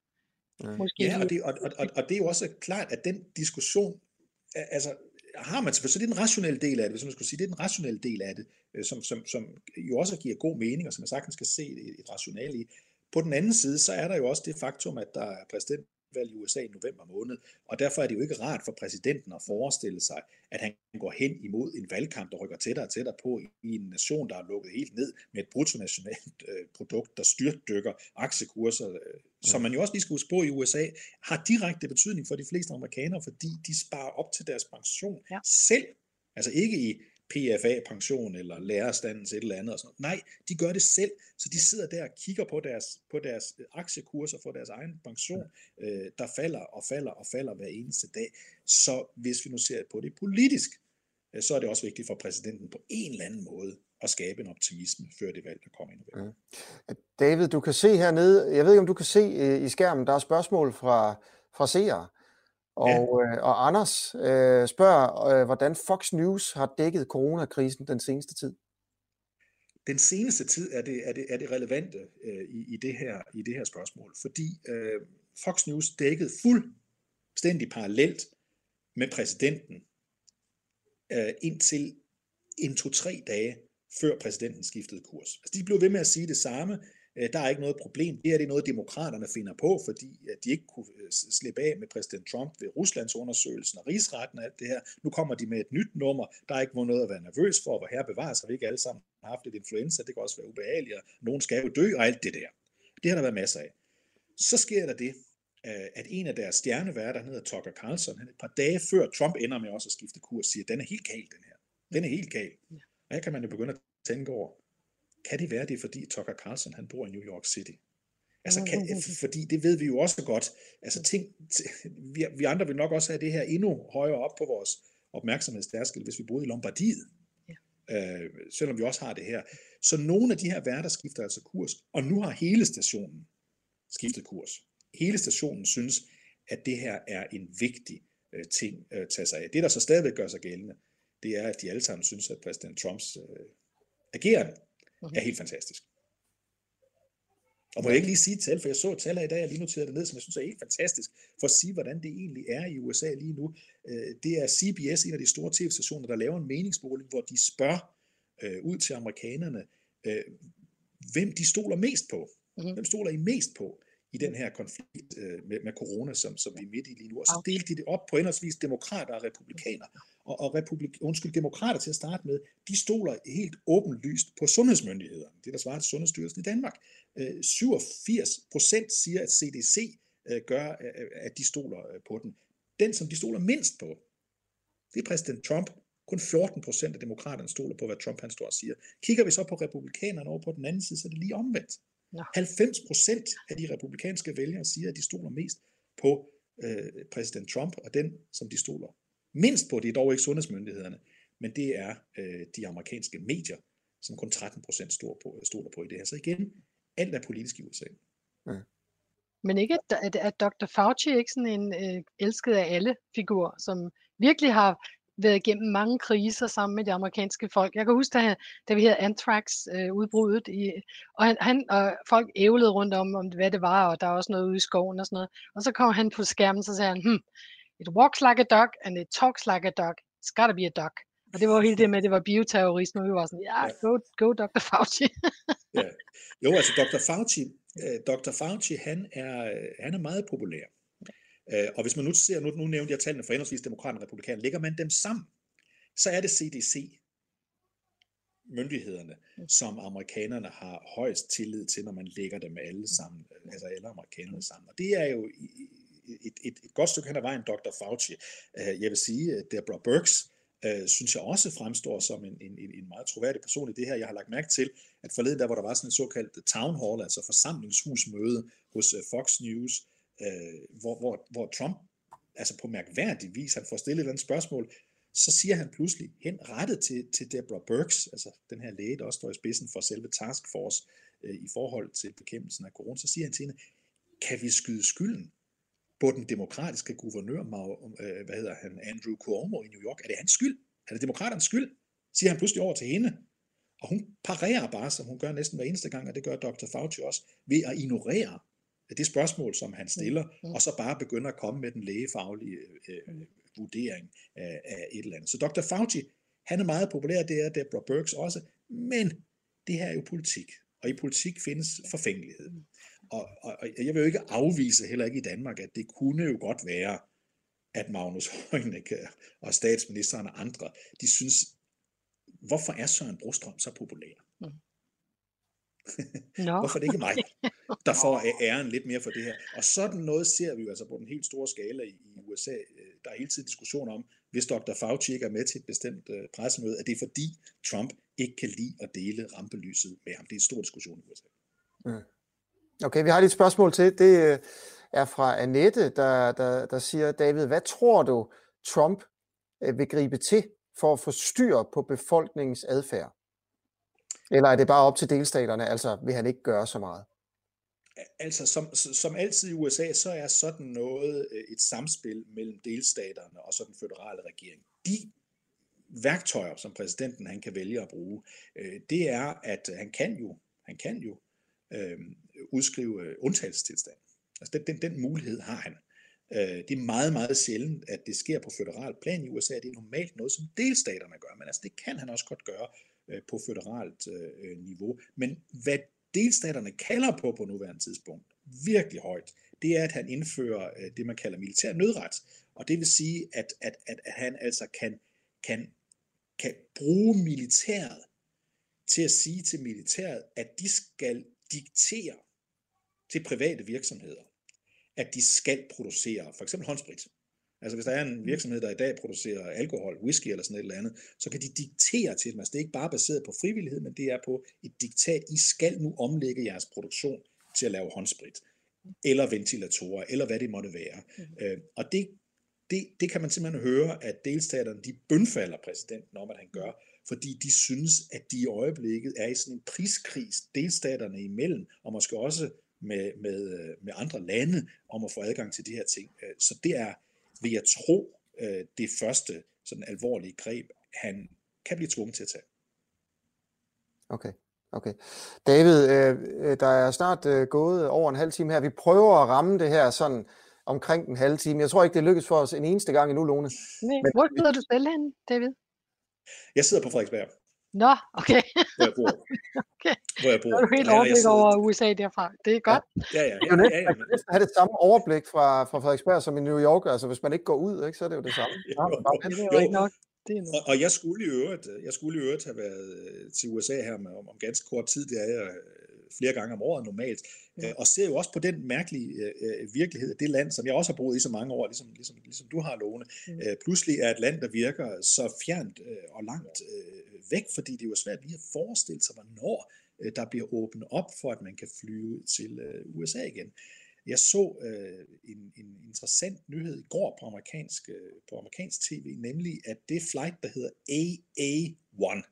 Måske Ja, og det, og, og, og, og det er jo også klart, at den diskussion, altså har man så det er den rationelle del af det, hvis man skulle sige, det er den rationelle del af det, øh, som, som, som jo også giver god mening, og som man sagtens skal se et, et rationale i. På den anden side, så er der jo også det faktum, at der er præsident valg i USA i november måned, og derfor er det jo ikke rart for præsidenten at forestille sig, at han går hen imod en valgkamp, der rykker tættere og tættere på i en nation, der er lukket helt ned med et bruttonationalt øh, produkt, der styrtdykker aktiekurser, øh, som man jo også lige skal huske på i USA, har direkte betydning for de fleste amerikanere, fordi de sparer op til deres pension ja. selv. Altså ikke i PFA-pension eller lærerstandens et eller andet. Og sådan Nej, de gør det selv, så de sidder der og kigger på deres, på deres øh, aktiekurser for deres egen pension, øh, der falder og falder og falder hver eneste dag. Så hvis vi nu ser på det politisk, øh, så er det også vigtigt for præsidenten på en eller anden måde at skabe en optimisme før det valg, der kommer ind. Mm. David, du kan se hernede, jeg ved ikke, om du kan se øh, i skærmen, der er spørgsmål fra, fra seere. Og, ja. øh, og Anders øh, spørger, øh, hvordan Fox News har dækket coronakrisen den seneste tid. Den seneste tid er det, er det, er det relevante øh, i, i, det her, i det her spørgsmål, fordi øh, Fox News dækkede fuldstændig parallelt med præsidenten øh, indtil en to-tre dage før præsidenten skiftede kurs. Altså, de blev ved med at sige det samme, der er ikke noget problem. Det er det noget, demokraterne finder på, fordi de ikke kunne øh, slippe af med præsident Trump ved Ruslands undersøgelsen og rigsretten og alt det her. Nu kommer de med et nyt nummer. Der er ikke noget at være nervøs for, hvor her bevares har vi ikke alle sammen haft lidt influenza. Det kan også være ubehageligt, og nogen skal jo dø og alt det der. Det har der været masser af. Så sker der det, øh, at en af deres stjerneværter, han hedder Tucker Carlson, han et par dage før Trump ender med også at skifte kurs, siger, den er helt gal, den her. Den er helt gal. Og her kan man jo begynde at tænke over, kan det være, det er fordi Tucker Carlson, han bor i New York City? Altså, kan, fordi det ved vi jo også godt. Altså, ting, vi, vi andre vil nok også have det her endnu højere op på vores opmærksomhedstærskel, hvis vi boede i Lombardiet. Ja. Øh, selvom vi også har det her. Så nogle af de her værter skifter altså kurs, og nu har hele stationen skiftet kurs. Hele stationen synes, at det her er en vigtig øh, ting at tage sig af. Det, der så stadigvæk gør sig gældende, det er, at de alle sammen synes, at præsident Trumps øh, ageren er helt fantastisk. Og må jeg ikke lige sige tal, for jeg så tal i dag, jeg lige noterede det ned, som jeg synes er helt fantastisk, for at sige, hvordan det egentlig er i USA lige nu. Øh, det er CBS, en af de store tv-stationer, der laver en meningsmåling, hvor de spørger øh, ud til amerikanerne, øh, hvem de stoler mest på. Mm-hmm. Hvem stoler I mest på i den her konflikt med, med corona, som, som vi er midt i lige nu? Og så delte de det op på henholdsvis demokrater og republikanere og, og republik, undskyld, demokrater til at starte med, de stoler helt åbenlyst på sundhedsmyndighederne. Det der svarer til Sundhedsstyrelsen i Danmark. 87 øh, procent siger, at CDC øh, gør, øh, at de stoler på den. Den, som de stoler mindst på, det er præsident Trump. Kun 14 procent af demokraterne stoler på, hvad Trump han står og siger. Kigger vi så på republikanerne over på den anden side, så er det lige omvendt. 90 procent af de republikanske vælgere siger, at de stoler mest på øh, præsident Trump, og den, som de stoler mindst på, det er dog ikke sundhedsmyndighederne, men det er øh, de amerikanske medier, som kun 13 procent stoler på, stoler på i det her. Så igen, alt er politisk i USA. Ja. Men ikke, at, at Dr. Fauci er ikke sådan en øh, elsket af alle figur, som virkelig har været igennem mange kriser sammen med de amerikanske folk. Jeg kan huske, da, da vi havde Anthrax-udbruddet, øh, og, han, han, og folk ævlede rundt om, om hvad det var, og der var også noget ude i skoven og sådan noget. Og så kom han på skærmen, så sagde han, hm, It walks like a duck, and it talks like a duck. It's gotta be a duck. Og det var hele det med, at det var bioterrorisme, og vi var sådan, ja, go, go Dr. Fauci. ja. Jo, altså Dr. Fauci, uh, Dr. Fauci, han er, han er meget populær. Uh, og hvis man nu ser, nu, nu nævnte jeg tallene for henholdsvis demokrater og republikaner, lægger man dem sammen, så er det CDC, myndighederne, som amerikanerne har højst tillid til, når man lægger dem alle sammen, altså alle amerikanerne sammen. Og det er jo et, et, et godt stykke hen ad vejen Dr. Fauci. Øh, jeg vil sige, at Deborah Burks, øh, synes jeg også fremstår som en, en, en meget troværdig person i det her. Jeg har lagt mærke til, at forleden der, hvor der var sådan en såkaldt town hall, altså forsamlingshusmøde hos øh, Fox News, øh, hvor, hvor, hvor Trump, altså på mærkværdig vis, han får stillet et eller andet spørgsmål, så siger han pludselig hen rettet til, til Deborah Burks, altså den her læge, der også står i spidsen for selve task force øh, i forhold til bekæmpelsen af corona, så siger han til hende, kan vi skyde skylden på den demokratiske guvernør, øh, hvad hedder han, Andrew Cuomo i New York. Er det hans skyld? Er det demokraternes skyld? Siger han pludselig over til hende. Og hun parerer bare, som hun gør næsten hver eneste gang, og det gør Dr. Fauci også, ved at ignorere det spørgsmål, som han stiller, mm. og så bare begynder at komme med den lægefaglige øh, vurdering af, af et eller andet. Så Dr. Fauci, han er meget populær, det er Deborah Burks også, men det her er jo politik, og i politik findes forfængelighed. Og, og, og jeg vil jo ikke afvise, heller ikke i Danmark, at det kunne jo godt være, at Magnus Heunicke og statsministeren og andre, de synes, hvorfor er Søren Brostrøm så populær? Mm. No. Hvorfor er det ikke mig, der får æren lidt mere for det her? Og sådan noget ser vi jo altså på den helt store skala i, USA. Der er hele tiden diskussion om, hvis Dr. Fauci ikke er med til et bestemt øh, pressemøde, at det er fordi Trump ikke kan lide at dele rampelyset med ham. Det er en stor diskussion i USA. Mm. Okay, vi har lige et spørgsmål til. Det øh, er fra Annette, der, der, der siger, David, hvad tror du, Trump øh, vil gribe til for at få styr på befolkningens adfærd? Eller er det bare op til delstaterne, altså vil han ikke gøre så meget? Altså, som, som altid i USA, så er sådan noget øh, et samspil mellem delstaterne og så den føderale regering. De værktøjer, som præsidenten han kan vælge at bruge, det er, at han kan jo, han kan jo Øhm, øh, udskrive undtagelsestilstand. Altså den, den, den mulighed har han. Øh, det er meget, meget sjældent, at det sker på federal plan i USA. Det er normalt noget, som delstaterne gør, men altså det kan han også godt gøre øh, på federalt øh, øh, niveau. Men hvad delstaterne kalder på på nuværende tidspunkt, virkelig højt, det er, at han indfører øh, det, man kalder militær nødret. Og det vil sige, at, at, at, at han altså kan, kan, kan bruge militæret til at sige til militæret, at de skal diktere til private virksomheder, at de skal producere for eksempel håndsprit. Altså hvis der er en mm. virksomhed, der i dag producerer alkohol, whisky eller sådan et eller andet, så kan de diktere til dem. Altså det er ikke bare baseret på frivillighed, men det er på et diktat. I skal nu omlægge jeres produktion til at lave håndsprit, eller ventilatorer, eller hvad det måtte være. Mm. Øh, og det, det, det kan man simpelthen høre, at delstaterne de bønfalder præsidenten om, at han gør, fordi de synes, at de i øjeblikket er i sådan en priskris delstaterne imellem, og måske også med, med, øh, med andre lande, om at få adgang til de her ting. Øh, så det er, vil jeg tro, øh, det første sådan alvorlige greb, han kan blive tvunget til at tage. Okay. Okay. David, øh der er snart øh, gået over en halv time her. Vi prøver at ramme det her sådan omkring en halv time. Jeg tror ikke, det lykkes for os en eneste gang endnu, Lone. Nej. Men, Hvor sidder du selv hen, David? Jeg sidder på Frederiksberg. Nå, okay. Hvor jeg bor. okay. Hvor jeg bor. Så er du helt ja, overblik over USA derfra. Det er godt. Ja, ja, ja. ja, ja, ja. Man kan have det samme overblik fra, fra Frederiksberg som i New York. Altså, hvis man ikke går ud, ikke, så er det jo det samme. jo, jo, det er jo, nok. Det er og, og jeg skulle i øvrigt, jeg skulle i øvrigt have været øh, til USA her med, om, om ganske kort tid. Det er jeg flere gange om året normalt. Øh, og ser jo også på den mærkelige øh, øh, virkelighed af det land, som jeg også har boet i så mange år, ligesom, ligesom, ligesom du har, Lone, mm. øh, pludselig er et land, der virker så fjernt øh, og langt øh, væk, fordi det er jo svært lige at forestille sig, hvornår øh, der bliver åbnet op for, at man kan flyve til øh, USA igen. Jeg så øh, en, en interessant nyhed i går på amerikansk, øh, på amerikansk tv, nemlig at det flight, der hedder AA1,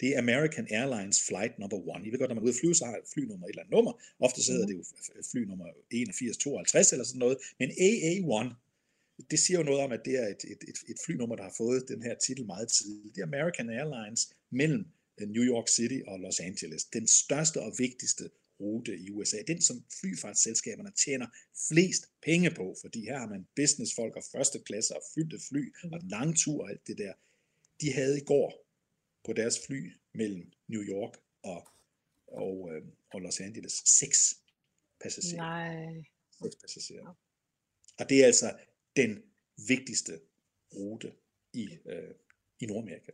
det er American Airlines Flight Number One. I ved godt, når man er ude at flyve, så har flynummer et eller andet nummer. Ofte så hedder mm. det jo flynummer 8152 eller sådan noget. Men AA1, det siger jo noget om, at det er et, et, et, et flynummer, der har fået den her titel meget tidligt. Det er American Airlines mellem øh, New York City og Los Angeles. Den største og vigtigste rute i USA. Den, som flyfartsselskaberne tjener flest penge på, fordi her har man businessfolk og første klasse og fyldte fly og mm. langtur og alt det der. De havde i går på deres fly mellem New York og, og, øh, og Los Angeles. Seks passagerer. Nej. Seks passagerer. Og det er altså den vigtigste rute i, øh, i Nordamerika.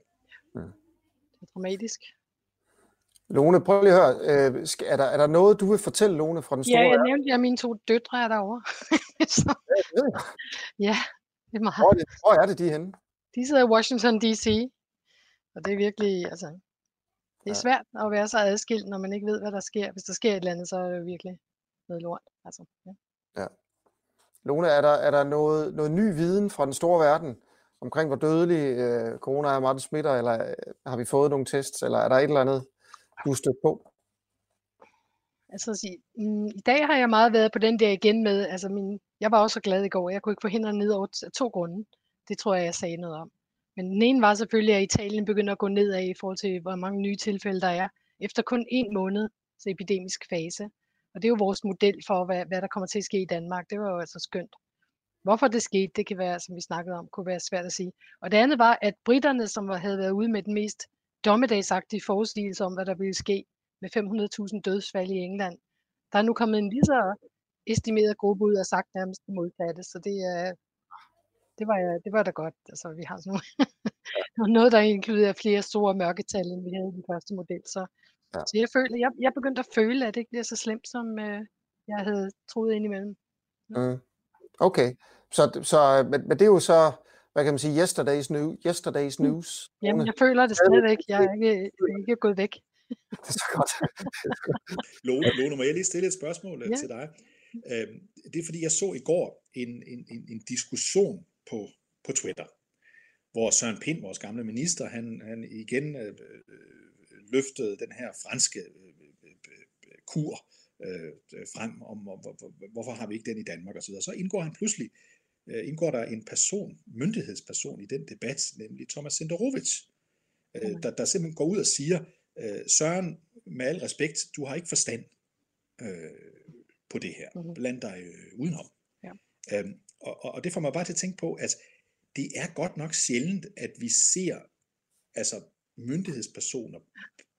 Ja. Det er dramatisk. Lone, prøv lige at høre. Øh, er, der, er der noget, du vil fortælle, Lone, fra den store Ja, jeg nævnte, at mine to døtre er derovre. Så, ja, det er meget. Hvor er det, hvor er det de er henne? De sidder i Washington D.C. Og det er virkelig, altså, det er ja. svært at være så adskilt, når man ikke ved, hvad der sker. Hvis der sker et eller andet, så er det virkelig noget lort. Altså, ja. ja. Lone, er der, er der noget, noget ny viden fra den store verden omkring, hvor dødelig øh, corona er, meget smitter, eller øh, har vi fået nogle tests, eller er der et eller andet, du er stødt på? Altså, sige, mm, i dag har jeg meget været på den der igen med, altså min, jeg var også så glad i går, jeg kunne ikke forhindre ned over to grunde. Det tror jeg, jeg sagde noget om. Men den ene var selvfølgelig, at Italien begynder at gå nedad i forhold til, hvor mange nye tilfælde der er, efter kun en måneds epidemisk fase. Og det er jo vores model for, hvad, hvad der kommer til at ske i Danmark. Det var jo altså skønt. Hvorfor det skete, det kan være, som vi snakkede om, kunne være svært at sige. Og det andet var, at britterne, som havde været ude med den mest dommedagsagtige forudsigelse om, hvad der ville ske med 500.000 dødsfald i England, der er nu kommet en lige så estimeret gruppe ud og sagt nærmest det modsatte. Så det, er, det, var, det var da godt. Altså, vi har sådan noget, noget der inkluderer flere store mørketal, end vi havde i den første model. Så, ja. så jeg, føler, jeg, jeg begyndte at føle, at det ikke bliver så slemt, som øh, jeg havde troet indimellem. Ja. Mm. Okay, så, så men, men det er jo så, hvad kan man sige, yesterday's, new, yesterday's mm. news. Jamen, jeg føler det stadigvæk. Jeg er ikke, jeg er ikke gået væk. Det er så godt. Lone, Lone, må jeg lige stille et spørgsmål øh, ja. til dig? Øhm, det er fordi, jeg så i går en, en, en, en diskussion på, på Twitter, hvor Søren Pind, vores gamle minister, han, han igen øh, øh løftede den her franske øh, øh, kur øh, frem, om, om hvor, hvorfor har vi ikke den i Danmark osv. Så indgår han pludselig, øh, indgår der en person, myndighedsperson i den debat, nemlig Thomas Senderovic, øh, der, der simpelthen går ud og siger, øh, Søren, med al respekt, du har ikke forstand øh, på det her. Mm-hmm. Bland dig øh, udenom. Ja. Øhm, og, og det får mig bare til at tænke på, at det er godt nok sjældent, at vi ser altså myndighedspersoner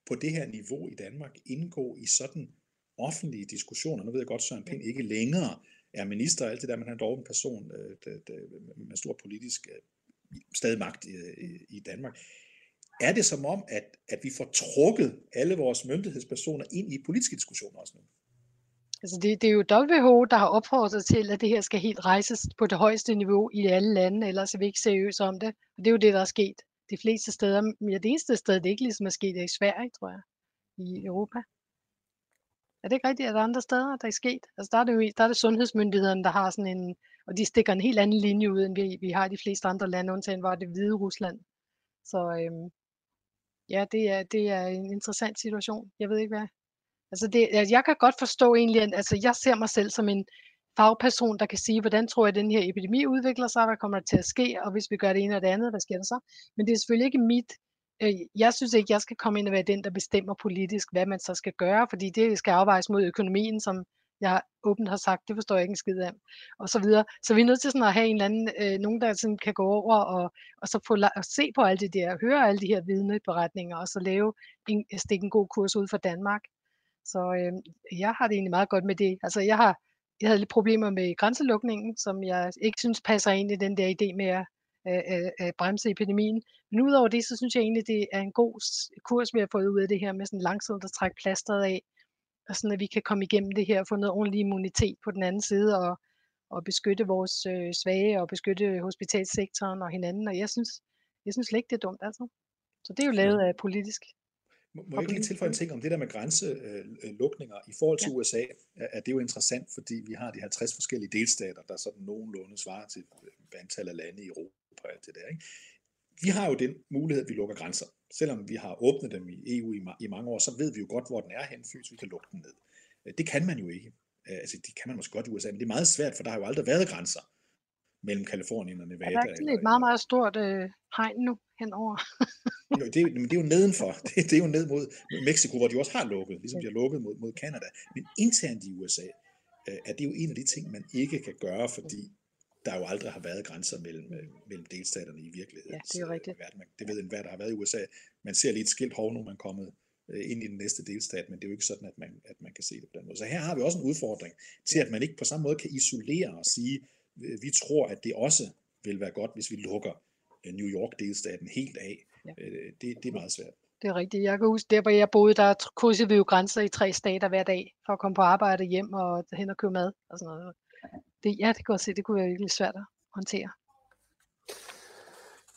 på det her niveau i Danmark indgå i sådan offentlige diskussioner. Nu ved jeg godt, Søren Pind ikke længere er minister og alt det der, men han er dog en person øh, det, det, med stor politisk øh, stadig magt øh, i Danmark. Er det som om, at, at vi får trukket alle vores myndighedspersoner ind i politiske diskussioner også nu? Altså det, det er jo WHO, der har opfordret til, at det her skal helt rejses på det højeste niveau i alle lande, ellers er vi ikke seriøse om det. Og det er jo det, der er sket de fleste steder. Ja, det eneste sted, det ikke ligesom er sket, er i Sverige, tror jeg, i Europa. Er det ikke rigtigt, at der er andre steder, der er sket? Altså der er det jo der er det sundhedsmyndighederne, der har sådan en, og de stikker en helt anden linje ud, end vi, vi har i de fleste andre lande, undtagen var det hvide Rusland. Så øhm, ja, det er, det er en interessant situation. Jeg ved ikke hvad. Altså det, jeg kan godt forstå egentlig, at altså jeg ser mig selv som en fagperson, der kan sige, hvordan tror jeg, at den her epidemi udvikler sig, hvad kommer der til at ske, og hvis vi gør det ene og det andet, hvad sker der så? Men det er selvfølgelig ikke mit øh, jeg synes ikke, jeg skal komme ind og være den, der bestemmer politisk, hvad man så skal gøre, fordi det skal afvejes mod økonomien, som jeg åbent har sagt, det forstår jeg ikke en skid af, og så videre. Så vi er nødt til sådan at have en eller anden, øh, nogen der sådan kan gå over og, og så få og se på alt det der, høre alle de her vidneberetninger, og så lave en, stikke en god kurs ud for Danmark. Så øh, jeg har det egentlig meget godt med det. Altså jeg har, jeg havde lidt problemer med grænselukningen, som jeg ikke synes passer ind i den der idé med at øh, øh, bremse epidemien. Men udover det, så synes jeg egentlig, det er en god kurs, vi har fået ud af det her med sådan langsomt at trække plasteret af, og sådan at vi kan komme igennem det her og få noget ordentlig immunitet på den anden side, og, og beskytte vores øh, svage, og beskytte hospitalsektoren og hinanden, og jeg synes, jeg synes slet ikke, det er dumt, altså. Så det er jo lavet af politisk. Må, må jeg ikke lige tilføje en ting om det der med grænselukninger? I forhold til ja. USA er det jo interessant, fordi vi har de 50 forskellige delstater, der sådan nogenlunde svarer til antallet af lande i Europa og det der. Ikke? Vi har jo den mulighed, at vi lukker grænser. Selvom vi har åbnet dem i EU i, i mange år, så ved vi jo godt, hvor den er hen, fysisk vi kan lukke den ned. Det kan man jo ikke. Altså, det kan man måske godt i USA, men det er meget svært, for der har jo aldrig været grænser mellem Kalifornien og Nevada. Er der ikke et meget, meget stort øh, hegn nu henover? jo, det, er, men det er jo nedenfor. Det, det er jo ned mod Mexico, hvor de også har lukket, ligesom de har lukket mod, mod Canada. Men internt i USA øh, er det jo en af de ting, man ikke kan gøre, fordi der jo aldrig har været grænser mellem, øh, mellem delstaterne i virkeligheden. Ja, det er jo rigtigt. Det ved enhver, der har været i USA. Man ser lige et skilt hov, nu man er kommet øh, ind i den næste delstat, men det er jo ikke sådan, at man, at man kan se det på den måde. Så her har vi også en udfordring til, at man ikke på samme måde kan isolere og sige, øh, vi tror, at det også vil være godt, hvis vi lukker New York-delstaten helt af. Ja. Det, det er meget svært. Det er rigtigt. Jeg kan huske, der hvor jeg boede, der krydsede vi jo grænser i tre stater hver dag, for at komme på arbejde hjem og hen og købe mad og sådan noget det, ja, det kan godt se, det kunne være virkelig svært at håndtere.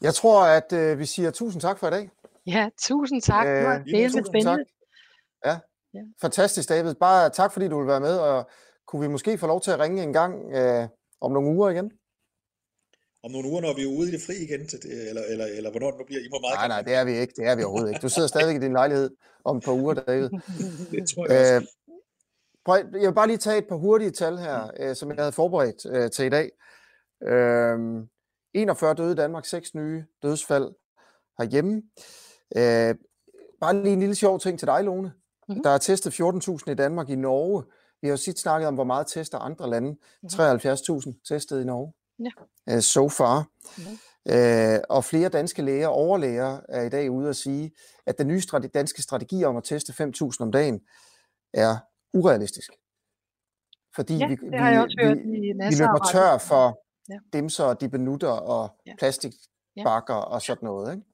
Jeg tror, at øh, vi siger tusind tak for i dag. Ja, tusind tak. Det var øh, spændende. Tak. Ja. ja, fantastisk David. Bare tak, fordi du vil være med, og kunne vi måske få lov til at ringe en gang øh, om nogle uger igen? Om nogle uger, når vi er ude i det fri igen, til det, eller, eller, eller hvornår det nu bliver. I må meget nej, nej, det er vi ikke. Det er vi overhovedet ikke. Du sidder stadig i din lejlighed om et par uger, David. det tror jeg også. Øh, Prøv, jeg vil bare lige tage et par hurtige tal her, øh, som jeg havde forberedt øh, til i dag. Øh, 41 døde i Danmark, 6 nye dødsfald herhjemme. Øh, bare lige en lille sjov ting til dig, Lone. Mm-hmm. Der er testet 14.000 i Danmark. I Norge Vi har jo sidst snakket om, hvor meget tester andre lande. 73.000 testet i Norge. Ja. Uh, so far. Uh, og flere danske læger, overlæger, er i dag ude at sige, at den nye strate- danske strategi om at teste 5.000 om dagen er urealistisk. Fordi Ja, vi, vi, vi masser løber tør for Ja. dimser og dibenutter og Ja. plastikbakker og sådan noget. Ikke?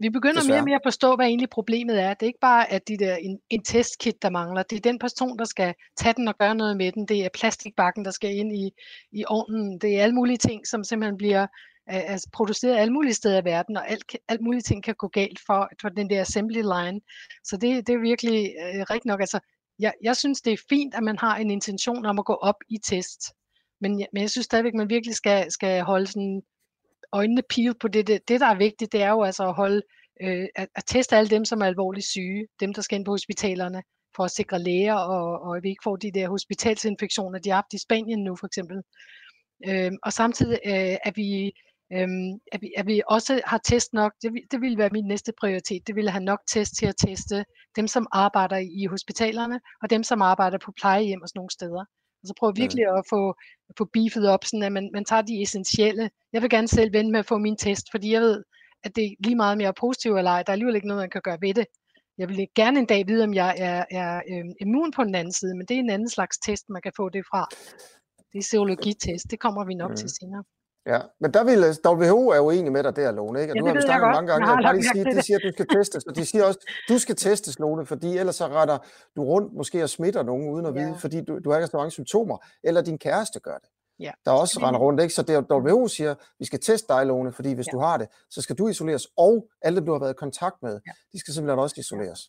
Vi begynder mere Desværre. og mere at forstå, hvad egentlig problemet er. Det er ikke bare, at de der, en, en testkit, der mangler. Det er den person, der skal tage den og gøre noget med den. Det er plastikbakken, der skal ind i, i ovnen. Det er alle mulige ting, som simpelthen bliver øh, altså produceret alle mulige steder i verden, og alt, alt mulige ting kan gå galt for, for den der assembly line. Så det, det er virkelig øh, rigtigt nok. Altså, jeg, jeg synes, det er fint, at man har en intention om at gå op i test. Men jeg, men jeg synes stadigvæk, man virkelig skal, skal holde sådan øjnene pivet på det, det. Det, der er vigtigt, det er jo altså at holde, øh, at, at teste alle dem, som er alvorligt syge, dem, der skal ind på hospitalerne, for at sikre læger, og, og at vi ikke får de der hospitalsinfektioner, de har haft i Spanien nu for eksempel. Øh, og samtidig øh, at, vi, øhm, at, vi, at vi også har test nok, det, det ville være min næste prioritet, det ville have nok test til at teste dem, som arbejder i hospitalerne, og dem, som arbejder på plejehjem og sådan nogle steder. Og så prøve virkelig at få, få beefet op, sådan at man, man tager de essentielle. Jeg vil gerne selv vente med at få min test, fordi jeg ved, at det er lige meget mere positivt eller ej. Der er alligevel ikke noget, man kan gøre ved det. Jeg vil gerne en dag vide, om jeg er, er øhm, immun på den anden side, men det er en anden slags test, man kan få det fra. Det er serologitest, det kommer vi nok Mm. til senere. Ja, men der vil WHO er uenig med dig der, Lone, ikke? Og Ja, nu har vi snakket mange gange. Vil bare lagt lige sige, mærke til de det. siger, at du skal testes, og de siger også, du skal testes, Lone, fordi ellers så retter du rundt måske og smitter nogen uden at Ja. vide, fordi du, du har ikke så mange symptomer, eller din kæreste gør det. Ja. Der også render rundt, ikke? Så det WHO siger, vi skal teste dig, Lone, fordi hvis Ja. du har det, så skal du isoleres, og alle dem, du har været i kontakt med, Ja. de skal simpelthen også isoleres.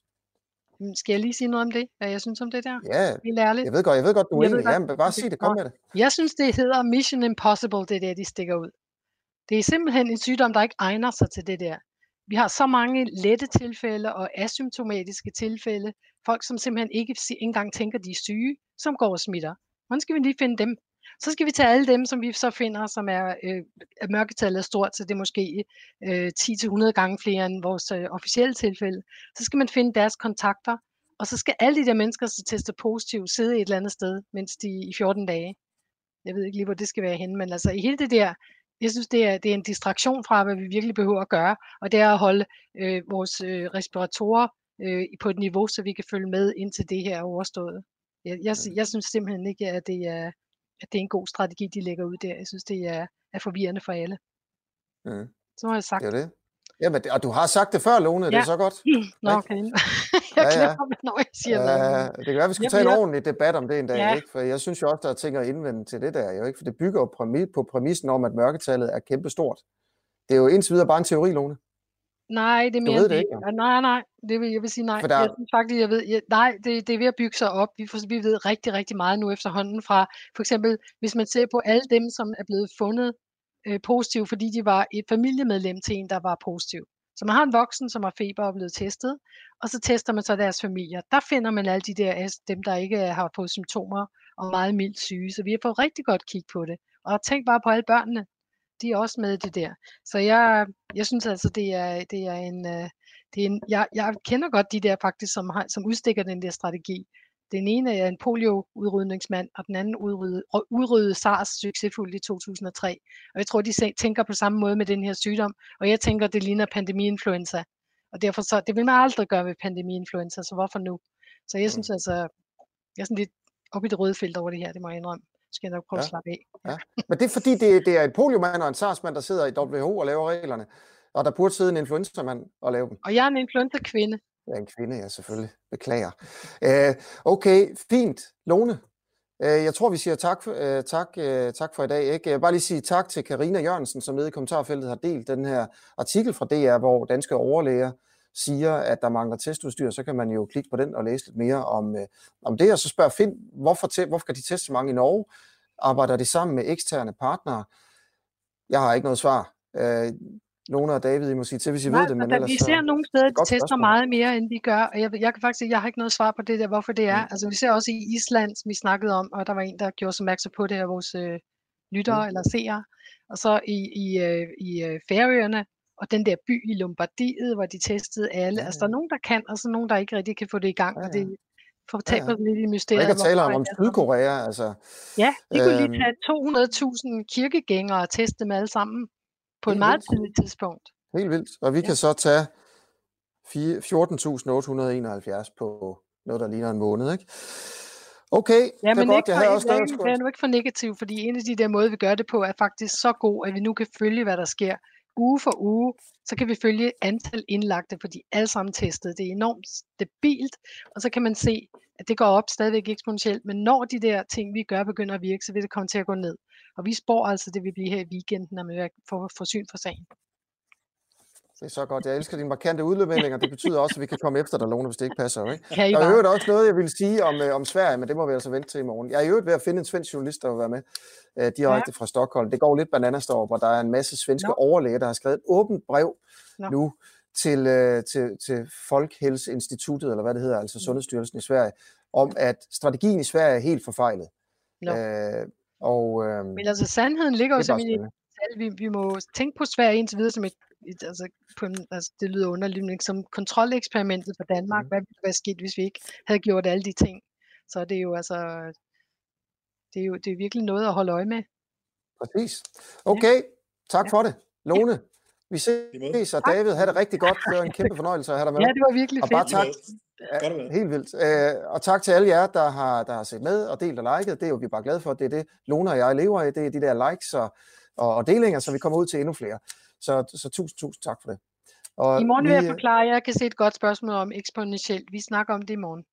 Mm, Skal jeg lige sige noget om det, hvad jeg synes om det der? Ja, Helt ærligt. jeg ved godt, jeg ved godt, du er enig. Ja, bare sig det, kom med det. Jeg synes, det hedder Mission Impossible, det der, de stikker ud. Det er simpelthen en sygdom, der ikke egner sig til det der. Vi har så mange lette tilfælde og asymptomatiske tilfælde. Folk, som simpelthen ikke engang tænker, de er syge, som går og smitter. Hvordan skal vi lige finde dem? Så skal vi tage alle dem, som vi så finder, som er, øh, at mørketallet er stort, så det er måske øh, 10-100 gange flere end vores øh, officielle tilfælde. Så skal man finde deres kontakter, og så skal alle de der mennesker, som tester positivt, sidde et eller andet sted, mens de i 14 dage. Jeg ved ikke lige, hvor det skal være henne, men altså i hele det der, jeg synes, det er, det er en distraktion fra, hvad vi virkelig behøver at gøre, og det er at holde øh, vores øh, respiratorer øh, på et niveau, så vi kan følge med, indtil det her er overstået. Jeg, jeg, jeg synes simpelthen ikke, at det, er, at det er en god strategi, de lægger ud der. Jeg synes, det er, er forvirrende for alle. Mm. Så har jeg sagt. Det er det. Jamen, og du har sagt det før, Lone, det er Ja. så godt. Nå, okay. jeg Ja, ja. glemmer, hvornår jeg siger noget. Ja, det kan være, vi skulle Jeg tage en bliver- ordentlig debat om det en dag, Ja. ikke? For jeg synes jo også, der er ting at indvende til det der, jo ikke? For det bygger jo præmi- på præmissen om, at mørketallet er kæmpestort. Det er jo indtil videre bare en teori, Lone. Nej, det er Du mere ved det ikke. Ja, Nej, nej, det vil jeg vil sige nej. For der- Jeg synes faktisk, jeg ved, jeg, nej, det, det er ved at bygge sig op. Vi, får, vi ved rigtig, rigtig meget nu efterhånden fra, for eksempel, hvis man ser på alle dem, som er blevet fundet øh, positive, fordi de var et familiemedlem til en, der var positiv. Så man har en voksen, som har feber og er blevet testet, og så tester man så deres familier. Der finder man alle de der, dem der ikke øh, har fået symptomer og meget mildt syge. Så vi har fået rigtig godt kig på det. Og tænk bare på alle børnene. De er også med i det der. Så jeg, jeg synes altså, det er, det er en, øh, det er en jeg, jeg kender godt de der faktisk, som, har, som udstikker den der strategi. Den ene er en polio-udrydningsmand, og den anden udrydde, udryddede SARS succesfuldt i 2003. Og jeg tror, de tænker på samme måde med den her sygdom, og jeg tænker, det ligner pandemi-influenza. Og derfor så, det vil man aldrig gøre ved pandemi-influenza, så hvorfor nu? Så jeg synes altså, jeg er sådan lidt op i det røde felt over det her, det må jeg indrømme. Skal jeg nok prøve Ja. at slappe af. Men det er fordi, det, det er en poliomand og en SARS-mand, der sidder i WHO og laver reglerne. Og der burde sidde en influenza-mand og lave dem. Og jeg er en influenza-kvinde. Ja, en kvinde, ja, selvfølgelig. Beklager. Uh, okay, fint. Lone, uh, jeg tror, vi siger tak, uh, tak, uh, tak for i dag. Ikke? Jeg vil bare lige sige tak til Karina Jørgensen, som nede i kommentarfeltet har delt den her artikel fra DR, hvor danske overlæger siger, at der mangler testudstyr, så kan man jo klikke på den og læse lidt mere om, uh, om det. Og så spørger Finn, hvorfor, te- hvorfor kan de teste så mange i Norge? Arbejder de sammen med eksterne partnere? Jeg har ikke noget svar. Uh, Lone og David, I må sige til, hvis I Nej, ved det, men ellers vi så... ser nogle steder, de tester spørgsmål. meget mere, end vi gør, og jeg, jeg kan faktisk sige, jeg har ikke noget svar på det der, hvorfor det er. Mm. Altså, vi ser også i Island, som vi snakkede om, og der var en, der gjorde sig opmærksom på det af vores øh, lyttere Mm. eller seere, og så i, i, øh, i øh, Færøerne, og den der by i Lombardiet, hvor de testede alle. Ja, Altså, der er nogen, der kan, og så nogen, der ikke rigtig kan få det i gang, Ja, og det, fortabe ja, ja. lidt i Og mysteriet. ikke at tale om, om er. Sydkorea, altså. Ja, de kunne lige Øhm. tage 200.000 kirkegængere og teste dem alle sammen på et meget vildt. tidligt tidspunkt. Helt vildt. Og vi Ja. kan så tage fire- 14.871 på noget, der ligner en måned, ikke? Okay, Ja, det er men godt. ikke Jeg for, havde også skål. vær nu ikke for negativ, fordi en af de der måder, vi gør det på, er faktisk så god, at vi nu kan følge, hvad der sker. Uge for uge, så kan vi følge antal indlagte, for de er alle sammen testet. Det er enormt stabilt, og så kan man se, at det går op stadigvæk eksponentielt, men når de der ting, vi gør, begynder at virke, så vil det komme til at gå ned. Og vi spår altså, det vil blive her i weekenden, når man får forsyn for sagen. Det er så godt. Jeg elsker dine markante udmeldinger. Det betyder også, at vi kan komme efter dig, Lone, hvis det ikke passer. Ikke? Kan I Der er øvrigt også noget, jeg vil sige om, øh, om Sverige, men det må vi altså vente til i morgen. Jeg er i øvrigt ved at finde en svensk journalist, der vil være med øh, direkte fra Stockholm. Det går lidt bananas derovre, hvor der er en masse svenske Nå. overlæger, der har skrevet et åbent brev Nå. nu til, øh, til, til Folkhälsoinstituttet, eller hvad det hedder, altså Sundhedsstyrelsen i Sverige, om at strategien i Sverige er helt forfejlet. Nå. Øh, og øh, Men altså, sandheden ligger jo simpelthen i. Vi, vi må tænke på Sverige indtil videre som et altså, på en, altså, det lyder underligt, men som kontroleksperimentet for Danmark. Mhm. Hvad ville være sket, hvis vi ikke havde gjort alle de ting? Så det er jo altså, det er jo det er virkelig noget at holde øje med. Præcis. Okay, tak Ja. for det. Lone, vi I måde. ses, og David, have det rigtig godt. Det var en kæmpe fornøjelse at have dig med. Ja, det var virkelig Og fedt. bare tak. Ja. Helt vildt. Øh, og tak til alle jer, der har, der har set med og delt og liket. Det er jo vi er bare glade for. Det er det, Lone og jeg lever af. Det er de der likes og, og, og delinger, så vi kommer ud til endnu flere. Så, så tusind, tusind tak for det. Og I morgen vil vi, jeg forklare, jeg kan se et godt spørgsmål om eksponentielt. Vi snakker om det i morgen.